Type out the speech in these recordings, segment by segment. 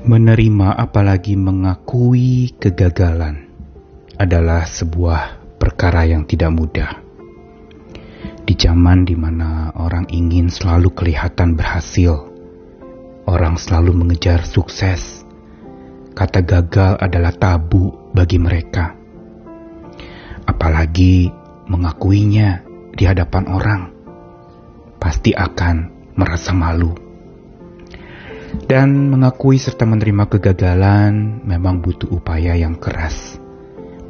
Menerima apalagi mengakui kegagalan adalah sebuah perkara yang tidak mudah. Di zaman di mana orang ingin selalu kelihatan berhasil, orang selalu mengejar sukses, kata gagal adalah tabu bagi mereka. Apalagi mengakuinya di hadapan orang, pasti akan merasa malu. Dan mengakui serta menerima kegagalan memang butuh upaya yang keras,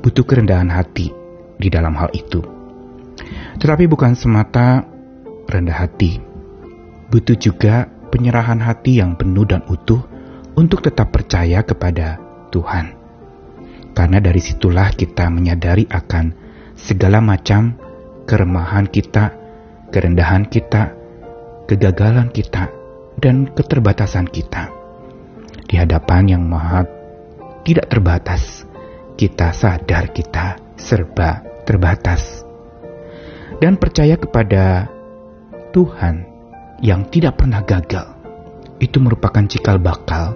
butuh kerendahan hati di dalam hal itu. Tetapi bukan semata rendah hati, butuh juga penyerahan hati yang penuh dan utuh untuk tetap percaya kepada Tuhan. Karena dari situlah kita menyadari akan segala macam keremahan kita, kerendahan kita, kegagalan kita, dan keterbatasan kita. Di hadapan yang maha tidak terbatas, kita sadar kita serba terbatas. Dan percaya kepada Tuhan yang tidak pernah gagal. Itu merupakan cikal bakal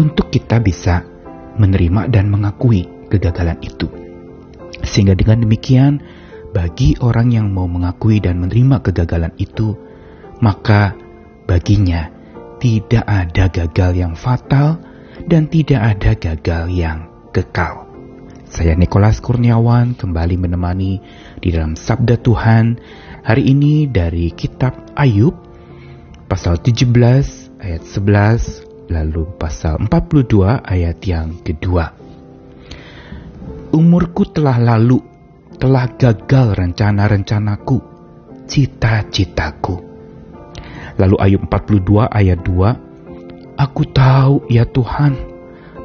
untuk kita bisa menerima dan mengakui kegagalan itu. Sehingga dengan demikian, bagi orang yang mau mengakui dan menerima kegagalan itu, maka baginya tidak ada gagal yang fatal dan tidak ada gagal yang kekal. Saya Nikolas Kurniawan kembali menemani di dalam Sabda Tuhan hari ini dari kitab Ayub pasal 17 ayat 11 lalu pasal 42 ayat yang kedua. Umurku telah lalu, telah gagal rencana-rencanaku, cita-citaku. Lalu Ayub 42 ayat 2, Aku tahu ya Tuhan,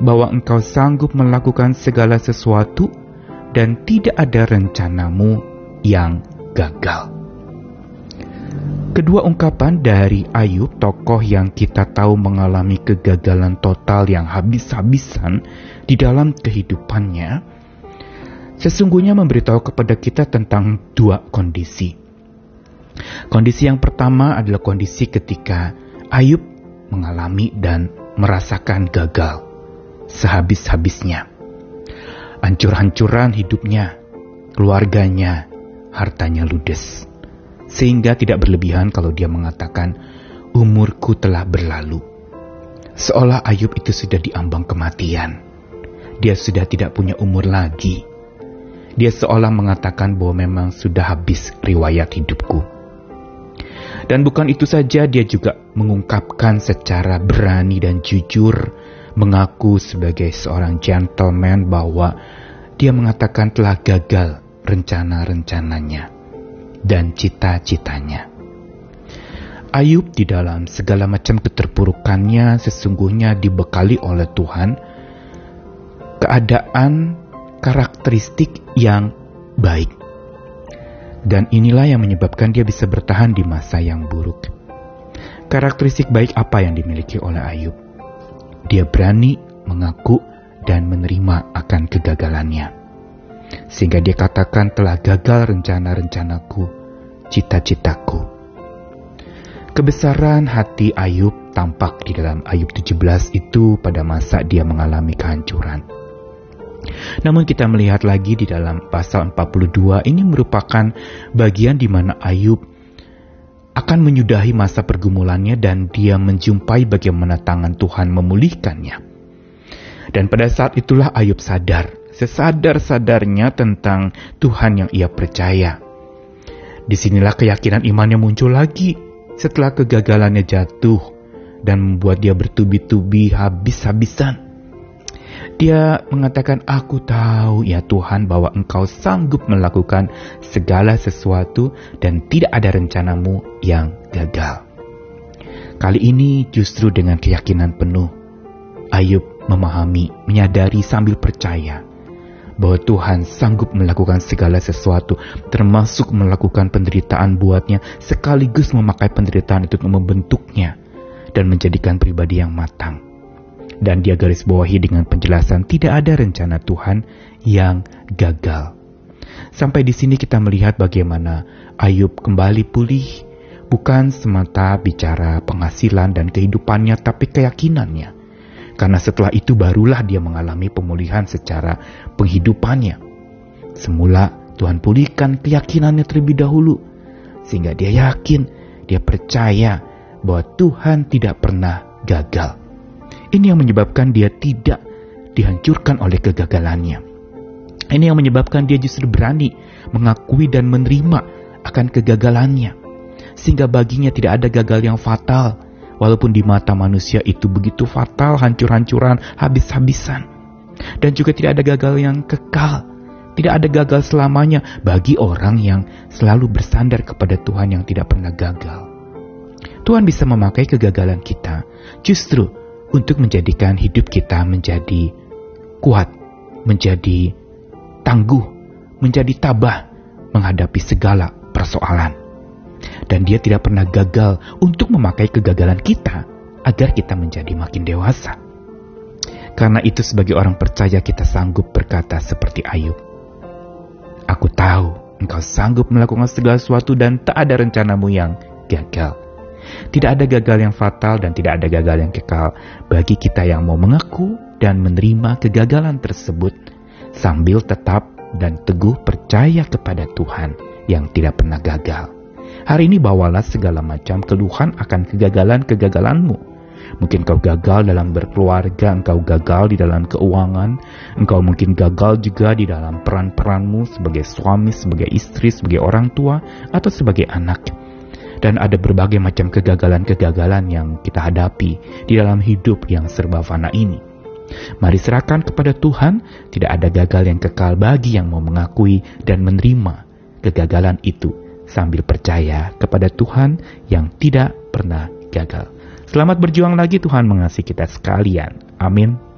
bahwa engkau sanggup melakukan segala sesuatu dan tidak ada rencanamu yang gagal. Kedua ungkapan dari Ayub, tokoh yang kita tahu mengalami kegagalan total yang habis-habisan di dalam kehidupannya, sesungguhnya memberitahu kepada kita tentang dua kondisi. Kondisi yang pertama adalah kondisi ketika Ayub mengalami dan merasakan gagal sehabis-habisnya. Hancur-hancuran hidupnya, keluarganya, hartanya ludes. Sehingga tidak berlebihan kalau dia mengatakan, umurku telah berlalu. Seolah Ayub itu sudah diambang kematian. Dia sudah tidak punya umur lagi. Dia seolah mengatakan bahwa memang sudah habis riwayat hidupku. Dan bukan itu saja, dia juga mengungkapkan secara berani dan jujur mengaku sebagai seorang gentleman bahwa dia mengatakan telah gagal rencana-rencananya dan cita-citanya. Ayub di dalam segala macam keterpurukannya sesungguhnya dibekali oleh Tuhan keadaan karakteristik yang baik. Dan inilah yang menyebabkan dia bisa bertahan di masa yang buruk. Karakteristik baik apa yang dimiliki oleh Ayub? dia berani mengaku dan menerima akan kegagalannya. Sehingga dia katakan telah gagal rencana-rencanaku, cita-citaku. Kebesaran hati Ayub tampak di dalam Ayub 17 itu pada masa dia mengalami kehancuran. Namun kita melihat lagi di dalam pasal 42 ini merupakan bagian di mana Ayub akan menyudahi masa pergumulannya dan dia menjumpai bagaimana tangan Tuhan memulihkannya. Dan pada saat itulah Ayub sadar, sesadar-sadarnya tentang Tuhan yang ia percaya. Di sinilah keyakinan imannya muncul lagi setelah kegagalannya jatuh dan membuat dia bertubi-tubi habis-habisan. Dia mengatakan, Aku tahu ya Tuhan bahwa engkau sanggup melakukan segala sesuatu dan tidak ada rencanamu yang gagal. Kali ini justru dengan keyakinan penuh, Ayub memahami, menyadari sambil percaya bahwa Tuhan sanggup melakukan segala sesuatu, termasuk melakukan penderitaan buatnya, sekaligus memakai penderitaan itu untuk membentuknya dan menjadikan pribadi yang matang dan dia garis bawahi dengan penjelasan tidak ada rencana Tuhan yang gagal. Sampai di sini kita melihat bagaimana Ayub kembali pulih, bukan semata bicara penghasilan dan kehidupannya, tapi keyakinannya. Karena setelah itu barulah dia mengalami pemulihan secara penghidupannya. Semula Tuhan pulihkan keyakinannya terlebih dahulu. Sehingga dia yakin, dia percaya bahwa Tuhan tidak pernah gagal. Ini yang menyebabkan dia tidak dihancurkan oleh kegagalannya. Ini yang menyebabkan dia justru berani mengakui dan menerima akan kegagalannya. Sehingga baginya tidak ada gagal yang fatal, Walaupun di mata manusia itu begitu fatal, hancur-hancuran, habis-habisan. Dan juga tidak ada gagal yang kekal. Tidak ada gagal selamanya bagi orang yang selalu bersandar kepada Tuhan yang tidak pernah gagal. Tuhan bisa memakai kegagalan kita justru untuk menjadikan hidup kita menjadi kuat, menjadi tangguh, menjadi tabah menghadapi segala persoalan dan dia tidak pernah gagal untuk memakai kegagalan kita agar kita menjadi makin dewasa. Karena itu sebagai orang percaya kita sanggup berkata seperti Ayub. Aku tahu engkau sanggup melakukan segala sesuatu dan tak ada rencanamu yang gagal. Tidak ada gagal yang fatal dan tidak ada gagal yang kekal bagi kita yang mau mengaku dan menerima kegagalan tersebut sambil tetap dan teguh percaya kepada Tuhan yang tidak pernah gagal. Hari ini bawalah segala macam keluhan akan kegagalan-kegagalanmu. Mungkin kau gagal dalam berkeluarga, engkau gagal di dalam keuangan, engkau mungkin gagal juga di dalam peran-peranmu sebagai suami, sebagai istri, sebagai orang tua, atau sebagai anak. Dan ada berbagai macam kegagalan-kegagalan yang kita hadapi di dalam hidup yang serba fana ini. Mari serahkan kepada Tuhan, tidak ada gagal yang kekal bagi yang mau mengakui dan menerima kegagalan itu sambil percaya kepada Tuhan yang tidak pernah gagal. Selamat berjuang lagi Tuhan mengasihi kita sekalian. Amin.